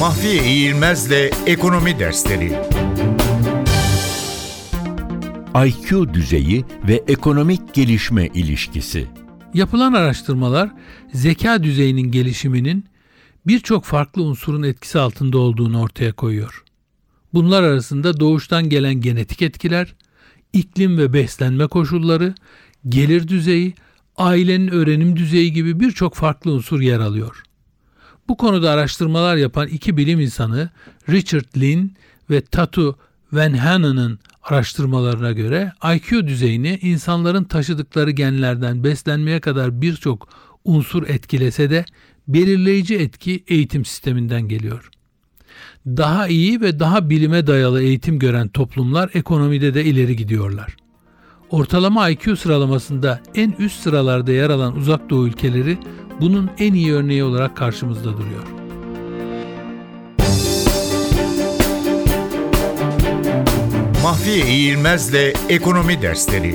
Mahfiye İğilmez'le Ekonomi Dersleri IQ düzeyi ve ekonomik gelişme ilişkisi. Yapılan araştırmalar zeka düzeyinin gelişiminin birçok farklı unsurun etkisi altında olduğunu ortaya koyuyor. Bunlar arasında doğuştan gelen genetik etkiler, iklim ve beslenme koşulları, gelir düzeyi, ailenin öğrenim düzeyi gibi birçok farklı unsur yer alıyor. Bu konuda araştırmalar yapan iki bilim insanı Richard Lynn ve Tatu Van Hanen'ın araştırmalarına göre IQ düzeyini insanların taşıdıkları genlerden beslenmeye kadar birçok unsur etkilese de belirleyici etki eğitim sisteminden geliyor. Daha iyi ve daha bilime dayalı eğitim gören toplumlar ekonomide de ileri gidiyorlar. Ortalama IQ sıralamasında en üst sıralarda yer alan uzak doğu ülkeleri bunun en iyi örneği olarak karşımızda duruyor. Mahfiye İğilmez'le Ekonomi Dersleri